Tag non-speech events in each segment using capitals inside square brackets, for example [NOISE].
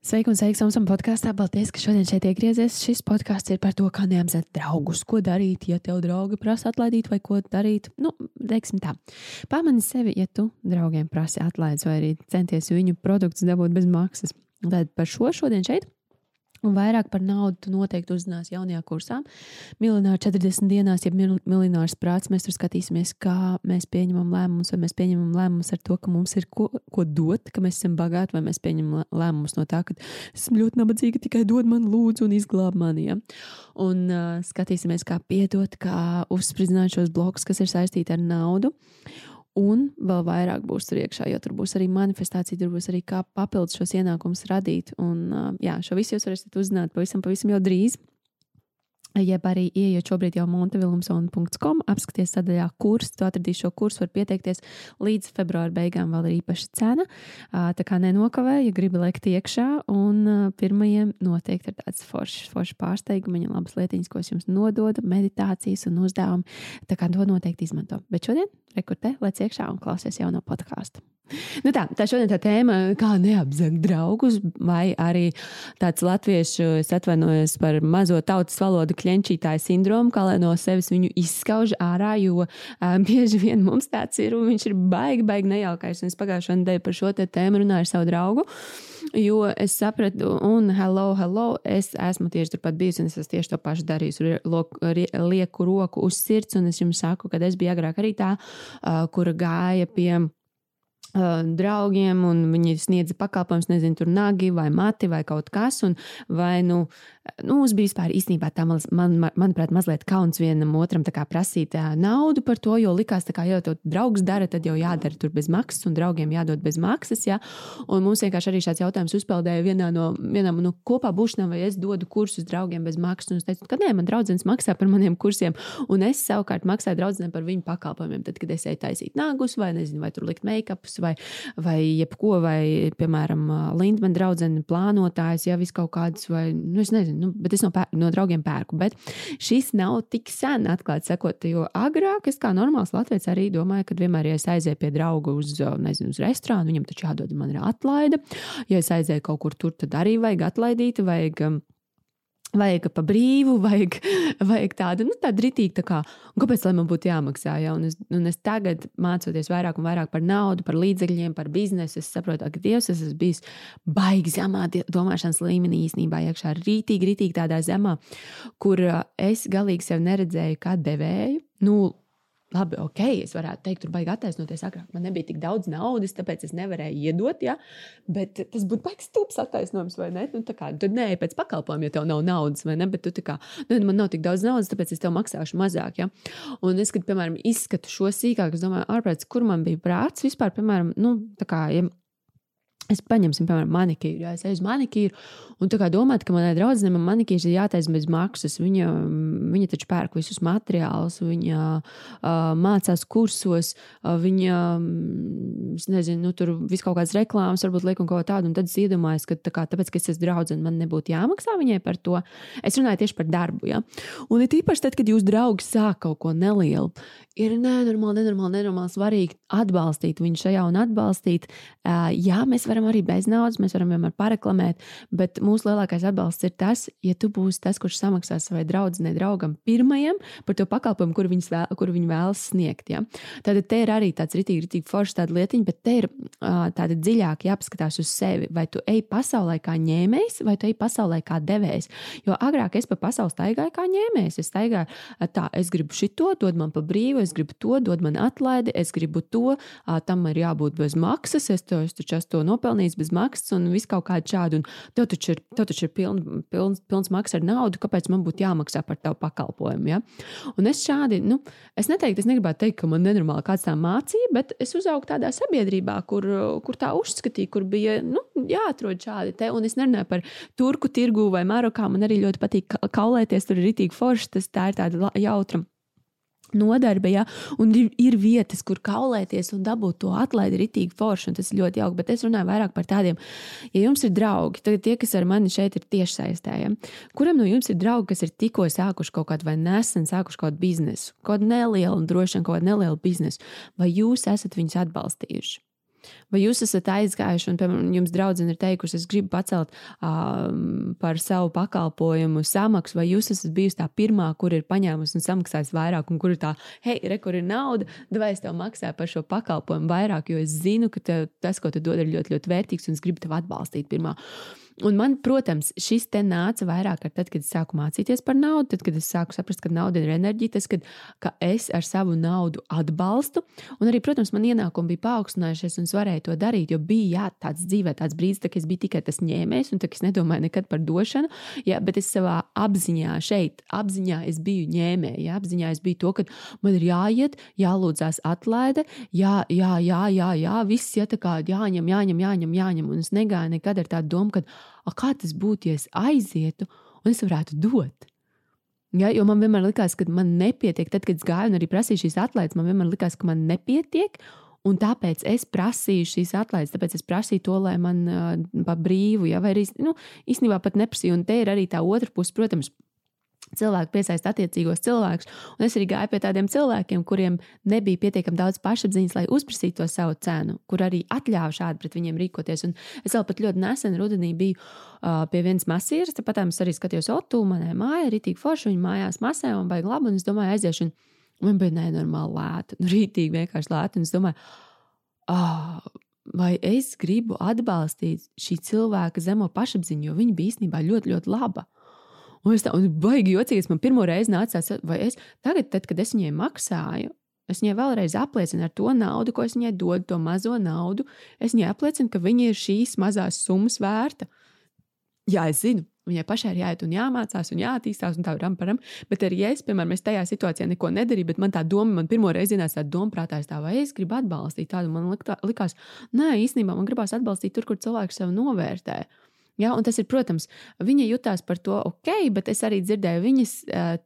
Sveiki un sveiki Samsung podkāstā. Paldies, ka šodien šeit iegriezies. Šis podkāsts ir par to, kā neapzīt draugus, ko darīt, ja tev draugi prasa atlaidīt vai ko darīt. Nu, teiksim tā. Pamani sevi, ja tu draugiem prasi atlaidus vai arī centies viņu produktus dabūt bez maksas. Tad par šo šodien šeit Un vairāk par naudu tu noteikti uzzināsi jaunajā kursā. Milināri 40 dienās, ja milinārs prāts, mēs tur skatīsimies, kā mēs pieņemam lēmumus, vai mēs pieņemam lēmumus ar to, ka mums ir ko, ko dot, ka mēs esam bagāti, vai mēs pieņemam lēmumus no tā, ka esmu ļoti nabadzīga, tikai dod man lūdzu un izglāb mani. Ja? Un uh, skatīsimies, kā piedot, kā uzspridzināt šos blokus, kas ir saistīti ar naudu. Un vēl vairāk būs tur iekšā, jo tur būs arī manifestācija, tur būs arī kā papildus šos ienākumus radīt. Un, jā, šo visu jūs varēsiet uzzināt pavisam, pavisam jau drīz jeb arī ienākot šobrīd jau montevilumsona.com, apskaties sadaļā kurs, tu atradīsi šo kursu, var pieteikties līdz februāra beigām, vēl ir īpaša cena. Tā kā nenokavē, ja gribi lekt iekšā, un pirmajiem noteikti ir tāds foršs, foršs pārsteigums, viņa labas lietiņas, ko es jums nododu, meditācijas un uzdevumi. Tā kā to noteikti izmanto. Bet šodien rekurte, lec iekšā un klausies jauno podkāstu. Nu tā, tā šodien tā tēma, kā neapzakt draugus, vai arī tāds latviešu, es atvainojos par mazo tautas valodu kļenčītāju sindromu, kā lai no sevis viņu izskauž ārā, jo um, bieži vien mums tāds ir, un viņš ir baigi, baigi nejaukais. Un es pagājušajā nedēļā par šo tēmu runāju ar savu draugu. Jo es sapratu, un hello, hello, es esmu tieši turpat bijusi, un es esmu tieši to pašu darījusi. Lieku roku uz sirds, un es jums saku, ka es biju agrāk arī tā, uh, kur gāja pie draugiem, un viņi sniedza pakalpojumus, nezinu, tur nagi vai mati vai kaut kas. Un, vai nu nu, mums bija vispār īstenībā tā, man, man, manuprāt, mazliet kauns vienam otram prasīt naudu par to, jo likās, ka, ja to draugs dara, tad jau jādara tur bez maksas, un draugiem jādod bez maksas. Ja? Un mums vienkārši arī šāds jautājums uzpeldēja vienā no, vienā no kopā būšanām, vai es dodu kursus draugiem bez maksas. Un es teicu, ka nē, man draugs maksā par maniem kursiem, un es savukārt maksāju draugiem par viņu pakalpojumiem. Tad, kad es eju taisīt nāgus, vai nezinu, vai tur likt make-ups, vai, vai jebko, vai, piemēram, Lindman draudzene plānotājs, ja vis kaut kādas, vai, nu, es nezinu nu, bet es no, pēr, no draugiem pērku. Bet šis nav tik sen, atklāti sakot, jo agrāk es kā normāls latviečs arī domāju, ka vienmēr, ja es aizēju pie drauga uz, nezinu, uz restorānu, viņam taču jādod man ir atlaide. Ja es aizēju kaut kur tur, tad arī vajag atlaidīt, vajag Vajag pa brīvu, [LAUGHS] vajag, vajag tādu, nu, tādu ritīgu, tā kā, kāpēc man būtu jāmaksā. Ja? Un es, un es tagad mācoties vairāk un vairāk par naudu, par līdzekļiem, par biznesu, es saprotu, ka Dievs es esmu bijis baigi zemā domāšanas līmenī īstenībā, iekšā rītīgi, rītīgi tādā zemā, kur es galīgi sev neredzēju kā devēju. Nu, labi, ok, es varētu teikt, tur baigi attaisnoties. Agrāk man nebija tik daudz naudas, tāpēc es nevarēju iedot, ja? bet tas būtu baigs stūps attaisnojums, vai ne? Nu, kā, tad nē, pēc pakalpojuma, ja tev nav naudas, vai ne? Bet tu kā, nu, man nav tik daudz naudas, tāpēc es tev maksāšu mazāk. Ja? Un es, kad, piemēram, izskatu šo sīkāk, es domāju, ārprāts, kur man bija prāts vispār, piemēram, nu, tā kā, ja Es paņemsim, piemēram, manikīru. Jā, es eju uz manikīru, un tā kā domāt, ka manai draudzenei man manikīrs ir jātaisa bez maksas. Viņa, viņa taču pērk visus materiālus, viņa uh, mācās kursos, uh, viņa, es nezinu, nu, tur viss kaut kādas reklāmas, varbūt liek un kaut ko tādu. Un tad es iedomājos, ka tā kā, tāpēc, ka es esmu draudzene, man nebūtu jāmaksā viņai par to. Es runāju tieši par darbu. Ja? Un ir īpaši tad, kad jūs draugi sāk kaut ko nelielu, ir nenormāli, nenormāli, nenormāli svarīgi atbalstīt viņu šajā un atbalstīt. Uh, jā, mēs varam arī bez naudas, mēs varam vienmēr pareklamēt, bet mūsu lielākais atbalsts ir tas, ja tu būsi tas, kurš samaksās savai draudzenei, draugam pirmajam par to pakalpojumu, kuru, vēl, kuru viņi vēlas sniegt. Ja? Tad te ir arī tāds ritīgi, ritīgi foršs tāda lietiņa, bet te ir uh, tāda dziļāk jāpaskatās uz sevi. Vai tu ej pasaulē kā ņēmējs, vai tu ej pasaulē kā devējs? Jo agrāk es pa pasauli staigāju kā ņēmējs. Es staigāju tā, es gribu šito, dod man pa brīvu, es gribu to, dod man atlaidi, es gribu to, uh, tam ir jābūt bez maksas, es, to, es taču esmu to nopelnījis bez maksas un viss kaut kāda šāda. Tev taču ir, tev taču ir piln, pilns, pilns maksas ar naudu, kāpēc man būtu jāmaksā par tavu pakalpojumu? Ja? Un es šādi, nu, es neteiktu, es negribētu teikt, ka man nenormāli kāds tā mācīja, bet es uzaugu tādā sabiedrībā, kur, kur tā uzskatīja, kur bija nu, jāatrod šādi te. Un es nerunāju par turku tirgu vai marokā. Man arī ļoti patīk kaulēties, tur ir rītīgi forši. Tas tā ir tāda jautra nodarbe, ja, un ir, ir vietas, kur kaulēties un dabūt to atlaidi ritīgi forši, un tas ir ļoti jauki. Bet es runāju vairāk par tādiem, ja jums ir draugi, tad tie, kas ar mani šeit ir tiešsaistē, ja, kuram no jums ir draugi, kas ir tikko sākuši kaut kādu vai nesen sākuši kaut kādu biznesu, kaut kādu nelielu un droši vien kaut kādu nelielu biznesu, vai jūs esat viņus atbalstījuši? Vai jūs esat aizgājuši un, piemēram, jums draudzene ir teikusi, es gribu pacelt uh, par savu pakalpojumu samaksu, vai jūs esat bijusi tā pirmā, kur ir paņēmusi un samaksājusi vairāk, un kur ir tā, hei, re, kur ir nauda, vai es tev maksāju par šo pakalpojumu vairāk, jo es zinu, ka tev, tas, ko tu dod, ir ļoti, ļoti vērtīgs, un es gribu tevi atbalstīt pirmā. Un man, protams, šis te nāca vairāk ar tad, kad es sāku mācīties par naudu, tad, kad es sāku saprast, ka nauda ir enerģija, tas, kad, ka es ar savu naudu atbalstu. Un arī, protams, man ienākumi bija paaugstinājušies, un es varēju to darīt, jo bija jā, tāds dzīvē, tāds brīdis, kad es biju tikai tas ņēmējs, un es nedomāju nekad par došanu. Jā, bet es savā apziņā, šeit, apziņā es biju ņēmēja. Jā, apziņā es biju to, ka man ir jāiet, jālūdzās atlaide, jā, jā, jā, jā, jā viss jā, kā jāņem, jāņem, jāņem, jāņem. Un es negāju nekad ar tādu domu, ka kā tas būtu, ja es aizietu un es varētu dot. Ja, jo man vienmēr likās, ka man nepietiek. Tad, kad es gāju un arī prasīju šīs atlaides, man vienmēr likās, ka man nepietiek. Un tāpēc es prasīju šīs atlaides, tāpēc es prasīju to, lai man uh, pa brīvu, ja, vai arī nu, īstenībā pat neprasīju. Un te ir arī tā otra puse, protams, cilvēki piesaista attiecīgos cilvēkus. Un es arī gāju pie tādiem cilvēkiem, kuriem nebija pietiekami daudz pašapziņas, lai uzprasītu to savu cenu, kur arī atļāva šādi pret viņiem rīkoties. Un es vēl pat ļoti nesen rudenī biju uh, pie vienas masīras, tāpat es arī skatījos, o, tu manai mājai, rītīgi forši, viņa mājās masē un baigi labi, un es domāju, aiziešu. Un man bija nenormāli lēta, nu, rītīgi vienkārši lēta, un es domāju, ah, vai es gribu atbalstīt šī cilvēka zemo pašapziņu, jo viņa bija īstenībā ļoti, ļoti laba. Un es tādu baigi jocīgs, man pirmo reizi nācās, vai es tagad, tad, kad es viņai maksāju, es viņai vēlreiz apliecinu ar to naudu, ko es viņai dodu, to mazo naudu. Es viņai apliecinu, ka viņa ir šīs mazās summas vērta. Jā, es zinu, viņai pašai ir jāiet un jāmācās un jāattīstās un tā ram param. Bet arī es, piemēram, es tajā situācijā neko nedarīju, bet man tā doma, man pirmo reizi ienāca tāda doma prātā, tā, vai es gribu atbalstīt tādu. Man likās, nē, īstenībā man gribās atbalstīt tur, kur cilvēks sev novērtē. Ja, un tas ir, protams, viņa jutās par to ok, bet es arī dzirdēju viņas,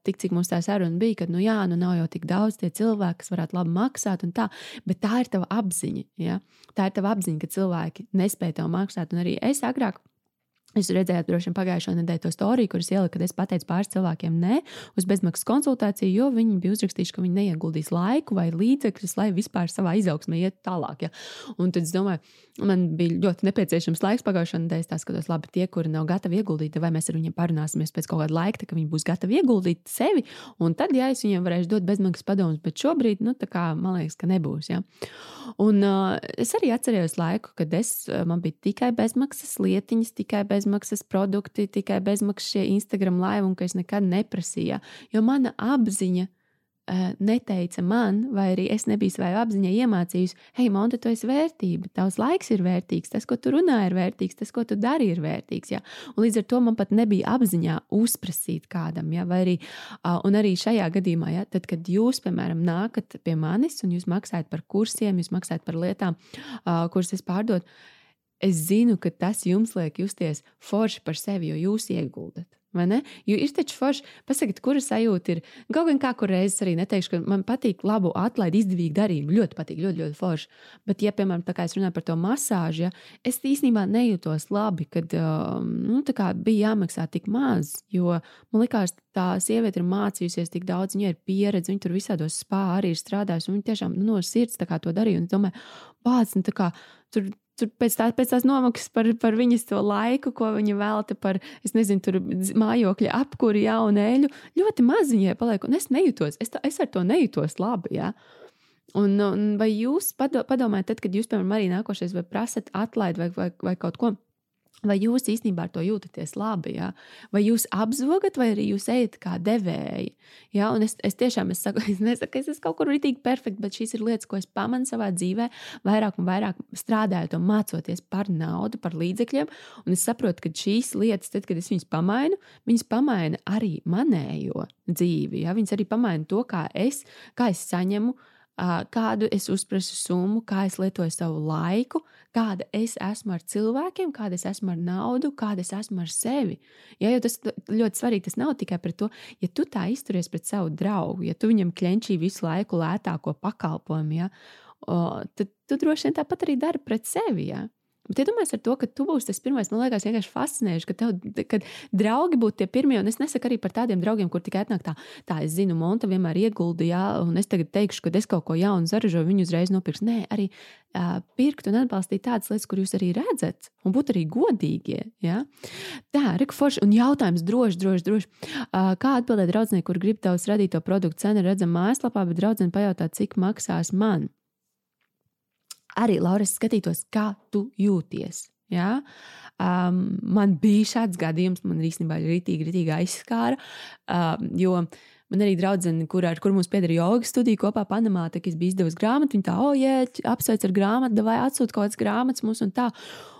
tik cik mums tā saruna bija, ka, nu, jā, nu, nav jau tik daudz tie cilvēki, kas varētu labi maksāt, un tā, bet tā ir tava apziņa. Ja? Tā ir tava apziņa, ka cilvēki nespēja tev maksāt, un arī es agrāk Jūs redzējāt, droši vien pagājušā nedēļa to storiju, kuras ieliku, kad es pateicu pāris cilvēkiem nē uz bezmaksas konsultāciju, jo viņi bija uzrakstījuši, ka viņi neieguldīs laiku vai līdzekļus, lai vispār savā izaugsmē iet tālāk. Ja. Un tad es domāju, man bija ļoti nepieciešams laiks pagājušā nedēļa. Es skatos, labi, tie, kuri nav gatavi ieguldīt, vai mēs ar viņiem parunāsimies pēc kaut kāda laika, ka viņi būs gatavi ieguldīt sevi. Un tad, ja es viņiem varēšu dot bezmaksas padomus, bet šobrīd, nu, tā kā man liekas, ka nebūs. Ja. Un uh, es arī atceros laiku, kad es, man bija tikai bezmaksas lietiņas, tikai bezmaksas bezmaksas produkti, tikai bezmaksas šie Instagram live, un ka es nekad neprasīju. Jo mana apziņa uh, neteica man, vai arī es nebiju savai apziņai iemācījusi, hei, Monte, tu esi vērtība, tavs laiks ir vērtīgs, tas, ko tu runā, ir vērtīgs, tas, ko tu dari, ir vērtīgs. Ja? Un līdz ar to man pat nebija apziņā uzprasīt kādam, ja? vai arī, uh, arī šajā gadījumā, ja? tad, kad jūs, piemēram, nākat pie manis un jūs maksājat par kursiem, jūs maksājat par lietām, uh, kuras es pārdodu es zinu, ka tas jums liek justies forši par sevi, jo jūs ieguldat. Jo ir taču forši, pasakiet, kura sajūta ir. Kaut gan kā kur reizes arī neteikšu, ka man patīk labu atlaidi, izdevīgu darījumu. Ļoti patīk, ļoti, ļoti forši. Bet, ja, piemēram, tā kā es runāju par to masāžu, ja, es īstenībā nejūtos labi, kad um, nu, bija jāmaksā tik maz. Jo man liekas, tā sieviete ir mācījusies tik daudz, viņai ir pieredze, viņa tur visādos spā arī ir strādājusi. Viņa tiešām nu, no sirds to darīja. Un es domāju, bāc, nu, kā, tur Tur pēc, tā, pēc tās nomaksas par, par viņas to laiku, ko viņa velta par, es nezinu, tur mājokļa apkuri, ja, un eļu, ļoti maz viņai paliek. Un es nejūtos, es, tā, es ar to nejūtos labi. Ja. Un, un vai jūs padomājat, tad, kad jūs, piemēram, arī nākošais vai prasat atlaidi vai, vai, vai kaut ko? Vai jūs īstenībā ar to jūtaties labi? Ja? Vai jūs apzogat, vai arī jūs ejat kā devēji? Ja? Un es, es tiešām es saku, [LAUGHS] es nesaku, es esmu kaut kur rītīgi perfekts, bet šīs ir lietas, ko es pamanu savā dzīvē, vairāk un vairāk strādājot un mācoties par naudu, par līdzekļiem. Un es saprotu, ka šīs lietas, tad, kad es viņas pamainu, viņas pamaina arī manējo dzīvi. Ja? Viņas arī pamaina to, kā es, kā es saņemu kādu es uzprasu summu, kā es lietoju savu laiku, kāda es esmu ar cilvēkiem, kāda es esmu ar naudu, kāda es esmu ar sevi. Ja, jo tas ļoti svarīgi. Tas nav tikai par to, ja tu tā izturies pret savu draugu, ja tu viņam kļenčī visu laiku lētāko pakalpojumu, ja, tad tu droši vien tāpat arī dari pret sevi. Ja. Bet iedomājieties ar to, ka tu būsi tas pirmais, man liekas, vienkārši fascinējoši, ka, tev, kad draugi būtu tie pirmie, un es nesaku arī par tādiem draugiem, kur tikai atnāk tā, tā es zinu, Monta vienmēr ieguldīja, jā, un es tagad teikšu, ka es kaut ko jaunu zaražoju, viņu uzreiz nopirks. Nē, arī uh, pirkt un atbalstīt tādas lietas, kur jūs arī redzat, un būt arī godīgie. Ja? Tā, Rika Forša, un jautājums droši, droši, droši. Uh, kā atbildēt draudzē, kur grib tavs radīto produktu cenu redzama mājaslapā, bet draudzene pajautā, cik maksās man? Arī, Laura, skatītos, kā tu jūties. Ja? Um, man bija šāds gadījums, man īstenībā ir rītīgi, rītīgi aizskāra. Um, jo man arī draudzene, kur, ar kur mums pieder jogas studija kopā Panamā, tā, es biju izdevusi grāmatu, viņa tā, oh, jē, apsveic ar grāmatu, vai atsūt kaut kādas grāmatas mums un tā.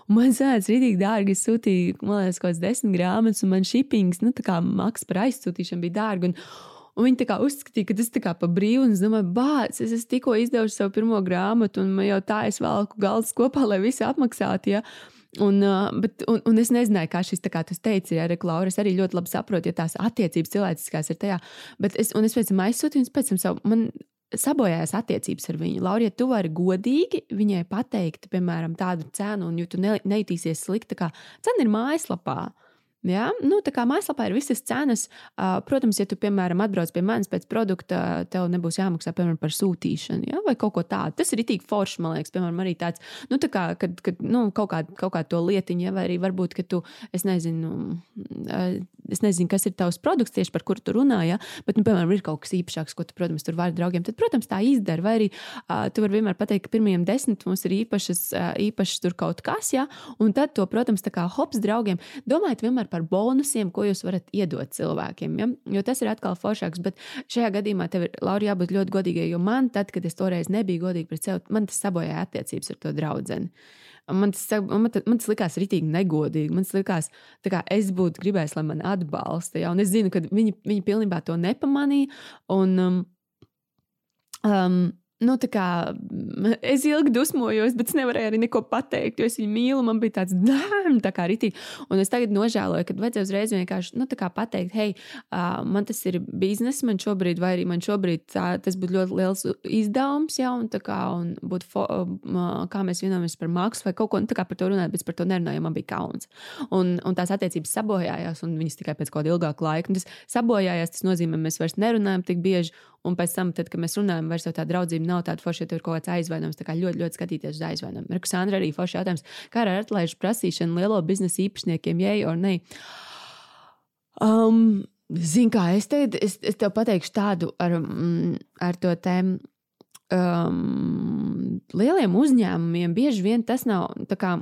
Un man zināms, rītīgi dārgi. Es sūtīju, man liekas, kaut kādas desmit grāmatas, un man shippings, nu, tā kā maksas par aizsūtīšanu bija dārga. Un, Un viņi tā uzskatīja, ka tas ir pa brīvu. Es domāju, bāc, es, es tikko izdevu savu pirmo grāmatu, un jau tā es velku galus kopā, lai visi apmaksātu. Ja? Un, bet, un, un es nezināju, kā šis, kā tu teici, ja Klaura, es arī ļoti labi saprotu, ja tās attiecības cilvēciskās ir tajā. Bet es, es pēc tam aizsūtīju, un pēc tam savu, man sabojājās attiecības ar viņu. Laura, ja tu vari godīgi viņai pateikt, piemēram, tādu cenu, un ja tu ne, neitīsies slikti, kā cena ir mājaslapā, Ja? Nu, tā kā mājaslapā ir visas cenas. Protams, ja tu, piemēram, atbrauc pie manis pēc produkta, tev nebūs jāmaksā piemēram, par sūtīšanu ja? vai kaut ko tādu. Tas ir itī forši, man liekas, piemēram, arī tāds, nu, tā kā, kad, kad nu, kaut kādu kā to lietiņu, ja? vai arī varbūt, ka tu, es nezinu, es nezinu, kas ir tavs produkts tieši par kuru tu runā, ja? bet, nu, piemēram, ir kaut kas īpašāks, ko tu, protams, tur vari draugiem, tad, protams, tā izdara. Vai arī tu vari vienmēr pateikt, ka pirmajiem desmit mums ir īpašas, īpašas tur kaut kas, ja? un tad to, protams, tā kā hops draugiem, domājiet vienmēr par bonusiem, ko jūs varat iedot cilvēkiem. Ja? Jo tas ir atkal foršāks, bet šajā gadījumā tev ir Laura, jābūt ļoti godīgai, jo man, tad, kad es toreiz nebiju godīga pret sevi, man tas sabojāja attiecības ar to draugu. Man tas, man, tas, man tas likās rītīgi negodīgi. Man tas likās, ka es būtu gribējis, lai man atbalsta. Ja? Un es zinu, ka viņi, viņi pilnībā to nepamanīja. Un, um, um, Nu, kā, es ilgi dusmojos, bet es nevarēju arī neko pateikt, jo es viņu mīlu. Man bija tāds dārns, tā kā rītīgi. Un es tagad nožēloju, ka vajadzēja uzreiz vienkārši nu, pateikt, hei, uh, man tas ir biznesa, man šobrīd, vai arī man šobrīd tā, tas būtu ļoti liels izdevums, ja, un, kā, un būtu, fo, uh, kā mēs vienojamies par maksu vai kaut ko nu, par to runāt, bet par to nerunāju, man bija kauns. Un, un tās attiecības sabojājās, un viņas tikai pēc kāda ilgāka laika. Tas sabojājās, tas nozīmē, mēs vairs nerunājam tik bieži. Un pēc tam, tad, kad mēs runājam, vairs tā draudzība nav tāda forša, ja tur ir kaut kāds aizvainojums. Tā kā ļoti, ļoti skatīties uz aizvainojumu. Reksandra arī forša jautājums, kā ar atlaižu prasīšanu lielo biznesa īpašniekiem, jē, vai nē. Um, Zini, kā es, tagad, es, es tev pateikšu tādu ar, mm, ar to tēmu. Um, lieliem uzņēmumiem bieži vien tas nav tā kā.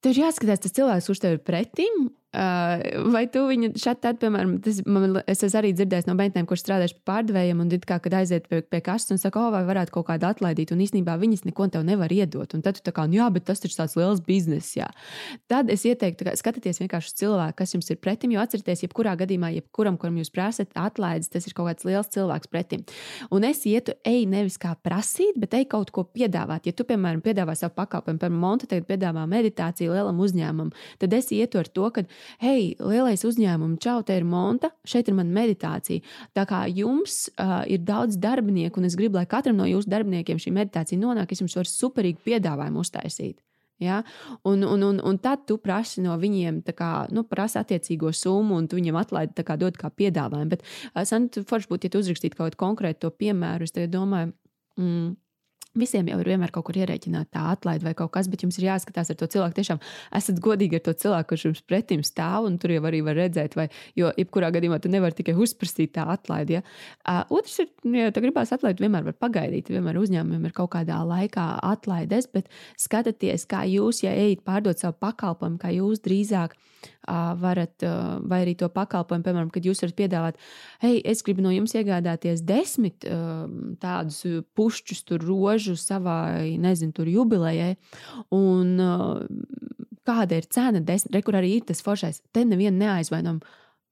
Tur jāskatās, tas cilvēks, kurš tev ir pretim, vai tu viņu šādi, tad, piemēram, tas, man, es esmu arī dzirdējis no meitenēm, kurš strādājuši pie pārdevējiem, un kā, kad aiziet pie, pie kastes un saka, oh, vai varētu kaut kādu atlaidīt, un īstenībā viņas neko tev nevar iedot. Un tad tu tā kā, nu jā, bet tas taču tāds liels bizness, jā. Tad es ieteiktu, kā, skatieties vienkārši cilvēku, kas jums ir pretim, jo atcerieties, jebkurā gadījumā, jebkuram, kuram jūs prasat atlaides, tas ir kaut kāds liels cilvēks pretim. Un es ietu, ej nevis kā prasīt, bet ej kaut ko piedāvāt. Ja tu, piemēram, piedāvā savu pakalpojumu, piemēram, Monta tagad piedāvā meditāciju lielam uzņēmumam, tad es ietu ar to, ka hei, lielais uzņēmums, čau, te ir monta, šeit ir mana meditācija. Tā kā jums uh, ir daudz darbinieku, un es gribu, lai katram no jūsu darbiniekiem šī meditācija nonāk, es jums varu superīgi piedāvājumu uztaisīt. Ja? Un, un, un, un tad tu prasi no viņiem, kā, nu, prasa attiecīgo summu, un tu viņam atlaidi, kā dod kā piedāvājumu. Bet, uh, Santa, forši būtu, ja tu uzrakstītu kaut konkrētu piemēru, es domāju, mm, Visiem jau ir vienmēr kaut kur ierēķināta tā atlaide vai kaut kas, bet jums ir jāskatās ar to cilvēku. Tiešām esat godīgi ar to cilvēku, kurš jums pretim stāv, un tur jau arī var redzēt, vai, jo jebkurā gadījumā tu nevari tikai uzprasīt tā atlaidi. Ja? Uh, otrs ir, ja tu gribās atlaidi, vienmēr var pagaidīt. Vienmēr uzņēmumiem ir kaut kādā laikā atlaides, bet skatieties, kā jūs, ja ejat pārdot savu pakalpojumu, kā jūs drīzāk varat, vai arī to pakalpojumu, piemēram, kad jūs varat piedāvāt, hei, es gribu no jums iegādāties desmit tādus pušķus, tur rožu savai, nezinu, tur jubilejai. Un kāda ir cena? Desmit, kur arī ir tas foršais. Te nevienu neaizvainojam.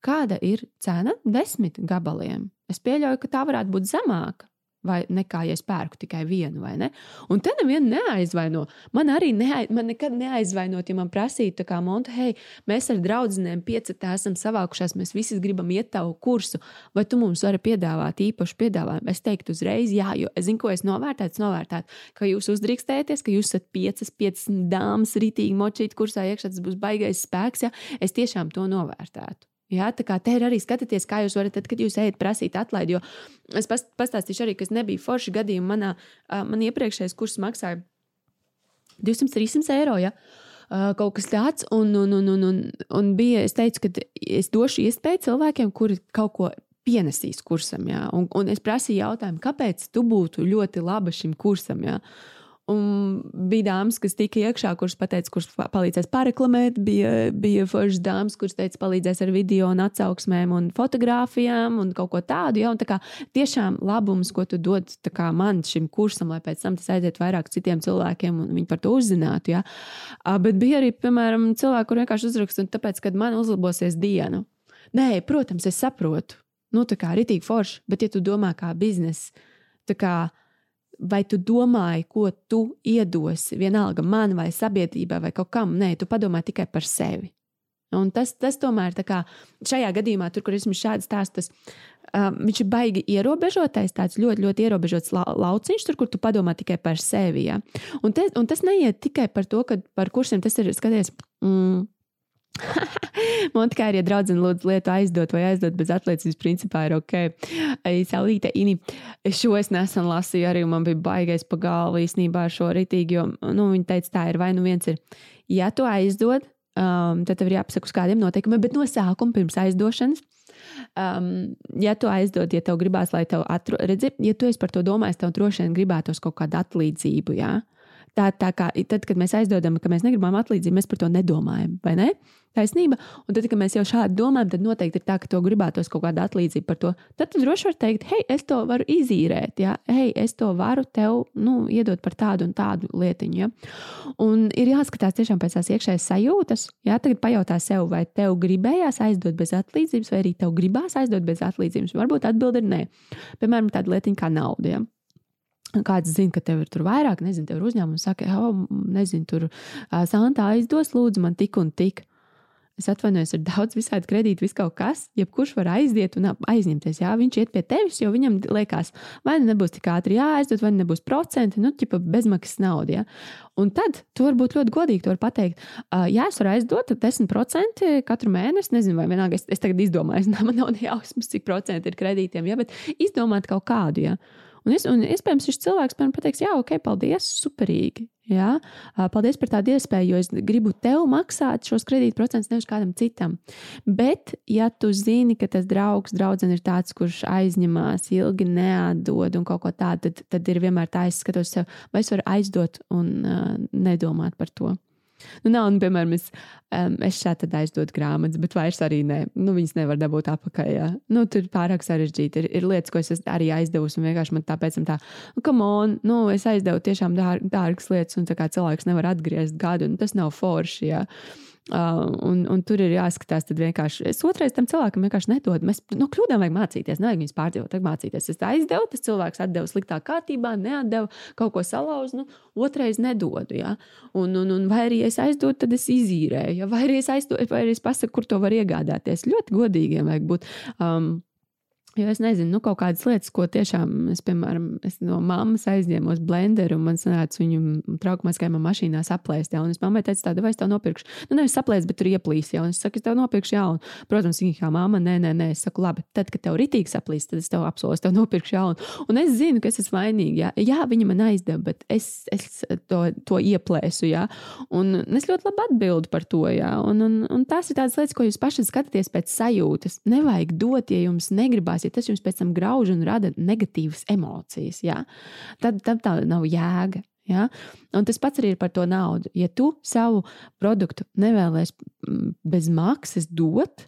Kāda ir cena desmit gabaliem? Es pieļauju, ka tā varētu būt zemāka. Vai nekā, ja es pērku tikai vienu, vai ne? Un te nevienu neaizvaino. Man arī neaiz, man nekad neaizvainot, ja man prasītu, kā Monte, hei, mēs ar draugiem piecetā esam savākušās, mēs visi gribam iet tavu kursu, vai tu mums vari piedāvāt īpašu piedāvājumu? Es teiktu uzreiz, jā, jo es zinu, ko es novērtētu, novērtētu, ka jūs uzdrīkstēties, ka jūs esat piecas, piecas dāmas, rītīgi močīt kursā iekšā, tas būs baigais spēks, ja es tiešām to novērtētu. Jā, tā kā te ir arī skatīties, kā jūs varat, tad, kad jūs ejat prasīt atlaidi. Jo es pastāstīšu arī, kas nebija forši gadījumi. Manā, man iepriekšējais kurs maksāja 200-300 eiro. Ja? Kaut kas tāds, un, un, un, un, un, un bija, es teicu, ka es došu iespēju cilvēkiem, kuri kaut ko pienesīs kursam. Ja? Un, un es prasīju jautājumu, kāpēc tu būtu ļoti laba šim kursam. Ja? Un bija dāmas, kas tika iekšā, kuras teica, kurš palīdzēs pareklamēt. Bija, bija foršas dāmas, kuras teica, palīdzēs ar video, un atsauksmēm, un fotografijām un kaut ko tādu. Ja? Un, tā kā, tiešām labums, ko tu dod kā, man šim kursam, lai pēc tam tas aizietu vairāk citiem cilvēkiem un viņi par to uzzinātu. Ja? Bet bija arī, piemēram, cilvēki, kuriem vienkārši uzrakst, un tāpēc, kad man uzlabosies diena. Nē, protams, es saprotu. Nu, tā kā ritīgi forši, bet ja tu domā kā biznesa, tā kā vai tu domāji, ko tu iedosi, vienalga man vai sabiedrībai vai kaut kam, nē, tu padomā tikai par sevi. Un tas, tas tomēr kā, šajā gadījumā, tur, kur esmu šāds stāsts, um, viņš ir baigi ierobežotais, tāds ļoti, ļoti ierobežots la lauciņš, tur, kur tu padomā tikai par sevi. Ja? Un, te, un tas neiet tikai par to, ka par kursiem tas ir skaties. Mm, Man tikai ir, ja draudzene lūdzu lietu aizdot vai aizdot bez atlīdzības, principā ir ok. Saulīte, Ini, šo es nesen lasīju, arī man bija baigais pa galvu īstenībā ar šo ritīgi, jo, nu, viņi teica, tā ir vai nu viens ir, ja tu aizdod, um, tad tev ir jāpasaka uz kādiem noteikumiem, bet no sākuma pirms aizdošanas. Um, ja tu aizdod, ja tev gribās, lai tev atrod, redzi, ja tu esi par to domājis, tev droši vien gribētos kaut kādu atlīdzību, jā. Ja? Tā, tā kā tad, kad mēs aizdodam, ka mēs negribam atlīdzību, mēs par to nedomājam, vai ne? Taisnība. Un tad, kad mēs jau šādi domājam, tad noteikti ir tā, ka to gribētos kaut kāda atlīdzība par to. Tad tu droši vari teikt, hei, es to varu izīrēt, ja? hei, es to varu tev nu, iedot par tādu un tādu lietiņu. Ja? Un ir jāskatās tiešām pēc tās iekšējās sajūtas. Ja? Tagad pajautā sev, vai tev gribējās aizdot bez atlīdzības, vai arī tev gribās aizdot bez atlīdzības. Varbūt atbildi ir nē. Piemēram, tāda lietiņa kā nauda. Ja? Kāds zina, ka tev ir tur vairāk, nezinu, tev ir uzņēmums, saka, oh, nezinu, tur uh, Santa aizdos, lūdzu, man tik un tik. Es atvainojos, ir daudz visādi kredīti, vis kaut kas. Jebkurš var aiziet un aizņemties. Jā, viņš iet pie tevis, jo viņam liekas, vai nu nebūs tik ātri jāaizdod, vai nebūs procenti, nu, tipa bezmaksas nauda. Ja? Un tad tu vari būt ļoti godīgi. Tu vari pateikt, jā, es varu aizdot 10% katru mēnesi. Nezinu, vai vienalga es, es tagad izdomāju, [LAUGHS] man nav ne jausmas, cik procenti ir kredītiem, ja? bet izdomāt kaut kādu. Ja? Un, es, un iespējams, šis cilvēks man pateiks, jā, ok, paldies, superīgi. Jā, paldies par tādu iespēju, jo es gribu tev maksāt šos kredītprocentus, nevis kādam citam. Bet, ja tu zini, ka tas draugs, draudzene ir tāds, kurš aizņemās, ilgi neatdod un kaut ko tādu, tad, tad ir vienmēr tā, es skatos sev, vai es varu aizdot un uh, nedomāt par to. Nu, nav, nu, piemēram, es, um, es šādi aizdodu grāmatas, bet vairs arī ne. Nu, viņas nevar dabūt atpakaļ. Jā. Nu, tur pārāk sarežģīti. Ir, ir lietas, ko es arī aizdevusi, un vienkārši man tāpēc tā, nu, come on, nu, es aizdevu tiešām dār, dārgas lietas, un cilvēks nevar atgriezt gadu, un tas nav forši. Jā. Uh, un, un tur ir jāskatās, tad vienkārši es otrais tam cilvēkam vienkārši nedodu. Mēs no nu, kļūdām vajag mācīties, nevajag viņus pārdzīvot, vajag mācīties. Es aizdevu, tas cilvēks atdeva sliktā kārtībā, neatdeva kaut ko salauzu, nu, otrais nedodu. Ja? Un, un, un vai arī es aizdodu, tad es izīrēju, ja? vai arī es aizdodu, vai arī es pasaku, kur to var iegādāties. Ļoti godīgiem vajag būt. Um, Jo es nezinu, nu, kaut kādas lietas, ko tiešām es, piemēram, es no mammas aizņēmu blenderu, un man sanāca viņu trauksmēskajā mašīnā saplēst. Ja, un es mammai teicu, tādu vai es tev nopirkšu. Nu, nevis saplēst, bet tur ieplīs. Ja, un es saku, es tev nopirkšu jaunu. Protams, viņa kā mamma, nē, nē, nē. Es saku, labi, tad, kad tev ritīgi saplīs, tad es tev apsolu, es tev nopirkšu jaunu. Un es zinu, ka es esmu vainīga. Ja. Jā, viņa man aizdeva, bet es, es to, to ieplēsu. Ja. Un es ļoti labi atbildu par to. Ja. Un, un, un tās ir tādas lietas, ko jūs paši skatāties pēc sajūtas. Nevajag dot, ja jums negribās ja tas jums pēc tam grauž un rada negatīvas emocijas, ja? tad, tad tā nav jēga. Ja? Un tas pats arī ir par to naudu. Ja tu savu produktu nevēlies bez maksas dot,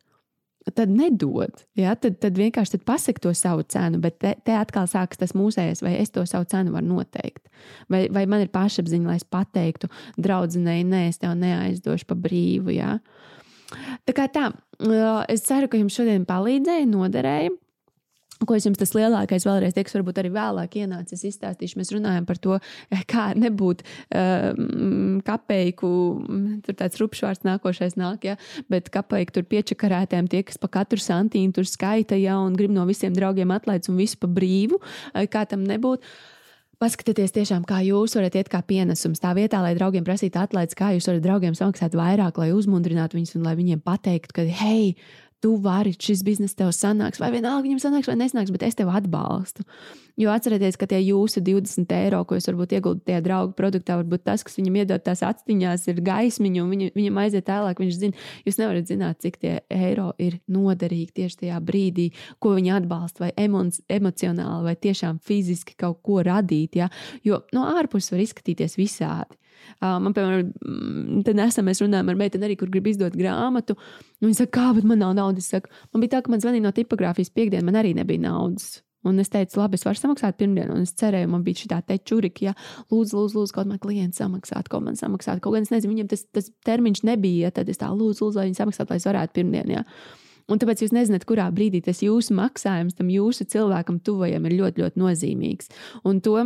tad nedod. Ja? Tad, tad vienkārši tad pasaki to savu cenu, bet te, te atkal sākas tas mūsējais, vai es to savu cenu varu noteikt. Vai, vai man ir pašapziņa, lai es pateiktu, draudzenei, nē, es tev neaizdošu pa brīvu. Ja? Tā kā tā, es ceru, ka jums šodien palīdzēja, noderēja. Ko es jums tas lielākais vēlreiz teiks, varbūt arī vēlāk ienācis izstāstīšu. Mēs runājam par to, kā nebūt um, kapeiku, tur tāds rupšvārds nākošais nāk, ja, bet kapeiku tur piečakarētēm tie, kas pa katru santīnu tur skaita, ja, un grib no visiem draugiem atlaists un visu pa brīvu, kā tam nebūtu. Paskatieties, tiešām, kā jūs varat iet kā pienesums. Tā vietā, lai draugiem prasītu atlaides, kā jūs varat draugiem samaksāt vairāk, lai uzmundrinātu viņus un lai viņiem pateiktu, ka, hei, tu vari, šis bizness tev sanāks, vai vienalga viņam sanāks vai nesnāks, bet es tevi atbalstu. Jo atcerieties, ka tie jūsu 20 eiro, ko jūs varbūt ieguldat tajā draugu produktā, varbūt tas, kas viņam iedod tās atstiņās, ir gaismiņa, un viņa, viņam aiziet tālāk. Viņš zina, jūs nevarat zināt, cik tie eiro ir noderīgi tieši tajā brīdī, ko viņi atbalsta, vai emo emocionāli, vai tiešām fiziski kaut ko radīt. Ja? Jo no ārpuses var izskatīties visādi. Man, piemēram, mm, tad nesam mēs runājam ar meiteni arī, kur grib izdot grāmatu. Viņa saka, kā, bet man nav naudas. Saku, man bija tā, ka man zvanīja no tipogrāfijas piekdienas, man arī nebija naudas. Un es teicu, labi, es varu samaksāt pirmdienu, un es cerēju, man bija šī tā čurika, ja lūdzu, lūdzu, lūdzu, kaut man klients samaksāt, kaut man samaksāt. Kaut gan es nezinu, viņam tas, tas termiņš nebija, ja tad es tā lūdzu, lūdzu, lai viņi samaksātu, lai es varētu pirmdienu. Ja. Un tāpēc jūs nezināt, kurā brīdī tas jūsu maksājums tam jūsu cilvēkam tuvajam ir ļoti, ļoti nozīmīgs. Un to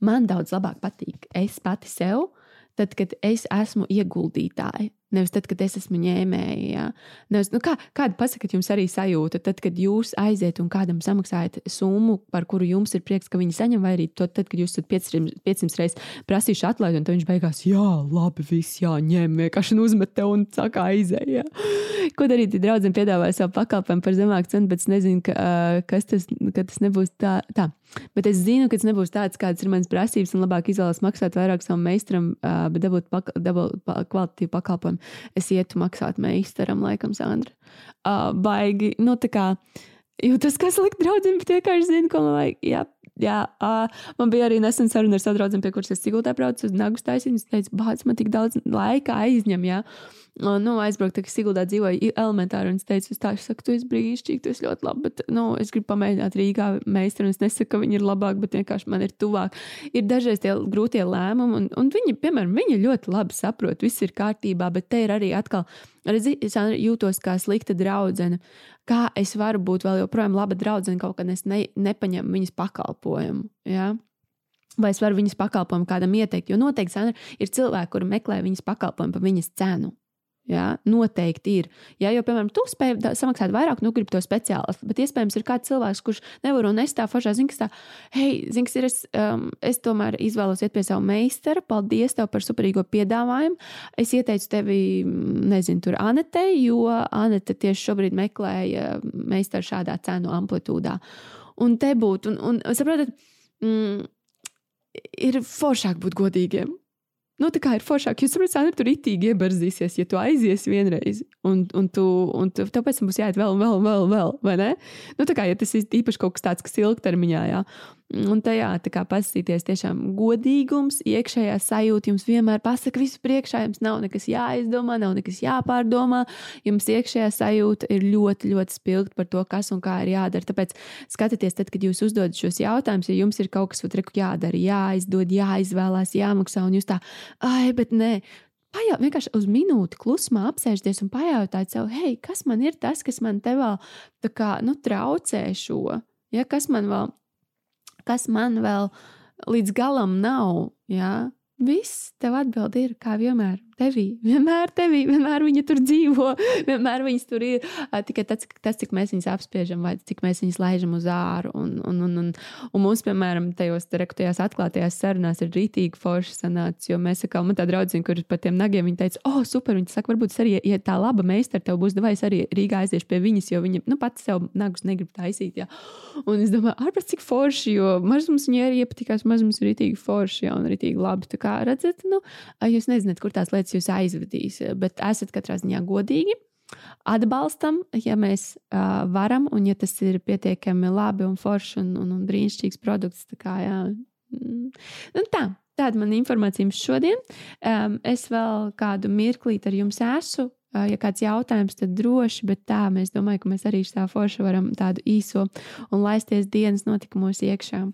man daudz labāk patīk. Es pati sev, tad, kad es esmu ieguldītāja. Nevis tad, kad es esmu ņēmēja. Ja? Nevis, nu kā, kāda pasakat jums arī sajūta, tad, kad jūs aiziet un kādam samaksājat summu, par kuru jums ir prieks, ka viņi saņem, vai arī to, tad, kad jūs esat 500, 500 reizes prasījuši atlaidi, un viņš beigās, jā, labi, viss jāņem, vienkārši uzmet te un saka, aizēj. Ja? Ko darīt, ja draudzene piedāvāja savu pakalpojumu par zemāku cenu, bet es nezinu, ka, kas tas, ka tas nebūs tā. tā. Bet es zinu, ka tas nebūs tāds, kādas ir manas prasības, un labāk izvēlos maksāt vairāk savam meistaram, bet dabūt, paka, dabūt kvalitatīvu pakalpojumu es ietu maksāt meistaram, laikam, Sandra. Uh, baigi, nu tā kā jūtas, kas likt draugiem, bet vienkārši zinu, ko man vajag. Jā, jā uh, man bija arī nesen saruna ar draugu, pie kuras es Sigultā braucu uz Nagu taisīju. Viņa teica, bāc, man tik daudz laika aizņem, jā. Nu, aizbraukt, ka Siguldā dzīvoju elementāri, un es teicu, es tā, es saku, tu esi brīnišķīgi, tu esi ļoti labi, bet, nu, es gribu pamēģināt Rīgā meistaru, un es nesaku, ka viņi ir labāki, bet vienkārši man ir tuvāk. Ir dažreiz tie grūtie lēmumi, un, un viņi, piemēram, viņi ļoti labi saprot, viss ir kārtībā, bet te ir arī atkal, redzi, es jūtos kā slikta draudzene. Kā es varu būt vēl joprojām laba draudzene, kaut kad es ne, nepaņemu viņas pakalpojumu. Ja? Vai es varu viņas pakalpojumu kādam ieteikt? Jo noteikti Sandra, ir cilvēki, kuri meklē viņas pakalpojumu par viņas cenu. Jā, noteikti ir. Jā, jo, piemēram, tu spēj samaksāt vairāk, nu, gribi to speciālistu, bet iespējams ir kāds cilvēks, kurš nevar un nestāv foršā zina, ka tā, hei, zini, kas ir, es, um, es tomēr izvēlos iet pie savu meistaru, paldies tev par superīgo piedāvājumu. Es ieteicu tevi, nezinu, tur Anetei, jo Anete tieši šobrīd meklēja meistaru šādā cenu amplitūdā. Un te būtu, un, un saprotat, mm, ir foršāk būt godīgiem. Nu, tā kā ir foršāk, jūs saprotat, Sandra, tur itīgi iebarzīsies, ja tu aizies vienreiz, un, un, tu, un tu, tev pēc tam būs jāiet vēl, vēl, vēl, vēl, vai ne? Nu, tā kā, ja tas ir īpaši kaut kas tāds, kas ilgtermiņā, jā, Un tajā paskatīties, tiešām godīgums, iekšējā sajūta jums vienmēr pasaka, visu priekšā jums nav nekas jāizdomā, nav nekas jāpārdomā. Jums iekšējā sajūta ir ļoti, ļoti spilgta par to, kas un kā ir jādara. Tāpēc skatieties, tad, kad jūs uzdodat šos jautājumus, ja jums ir kaut kas reku jādara, jāizdod, jāizvēlās, jāmaksā, un jūs tā, ai, bet nē, Pajaut, vienkārši uz minūti klusumā apsēžties un pajautāt sev, hei, kas man ir tas, kas man te vēl kā, nu, traucē šo? Ja, kas man vēl kas man vēl līdz galam nav. Jā? Viss tev atbild ir, kā vienmēr, tevī. Vienmēr tevī, vienmēr viņa tur dzīvo, vienmēr viņas tur ir. Tikai tas, tas, cik mēs viņus apspiežam, vai cik mēs viņus laižam uz āru. Un, un, un, un, un mums, piemēram, tajos tajās atklātajās sarunās ir rītīgi forši sanācis. Jo mēs sakām, man tā draudzene, kur par tiem nagiem, viņa teica, oh, super, viņa saka, varbūt es arī, ja tā laba meistara tev būs, vai es arī Rīgā aiziešu pie viņas, jo viņa, nu, pats sev nagus negrib taisīt. Jā. Un es domāju, ārpus cik forši, jo mazums viņai arī iepatikās, mazums ir rītīgi forši, jā, un rītīgi labi. Tā kā redzat, nu, jūs nezināt, kur tās lietas jūs aizvedīs, bet esat katrā ziņā godīgi. Atbalstam, ja mēs uh, varam, un ja tas ir pietiekami labi un forši un, un, un brīnišķīgs produkts. Tā kā, jā. nu, tā, tāda man informācija jums šodien. Um, es vēl kādu mirklīti ar jums esmu. Uh, ja kāds jautājums, tad droši, bet tā mēs domājam, ka mēs arī tā forši varam tādu īso un laisties dienas notikumos iekšā.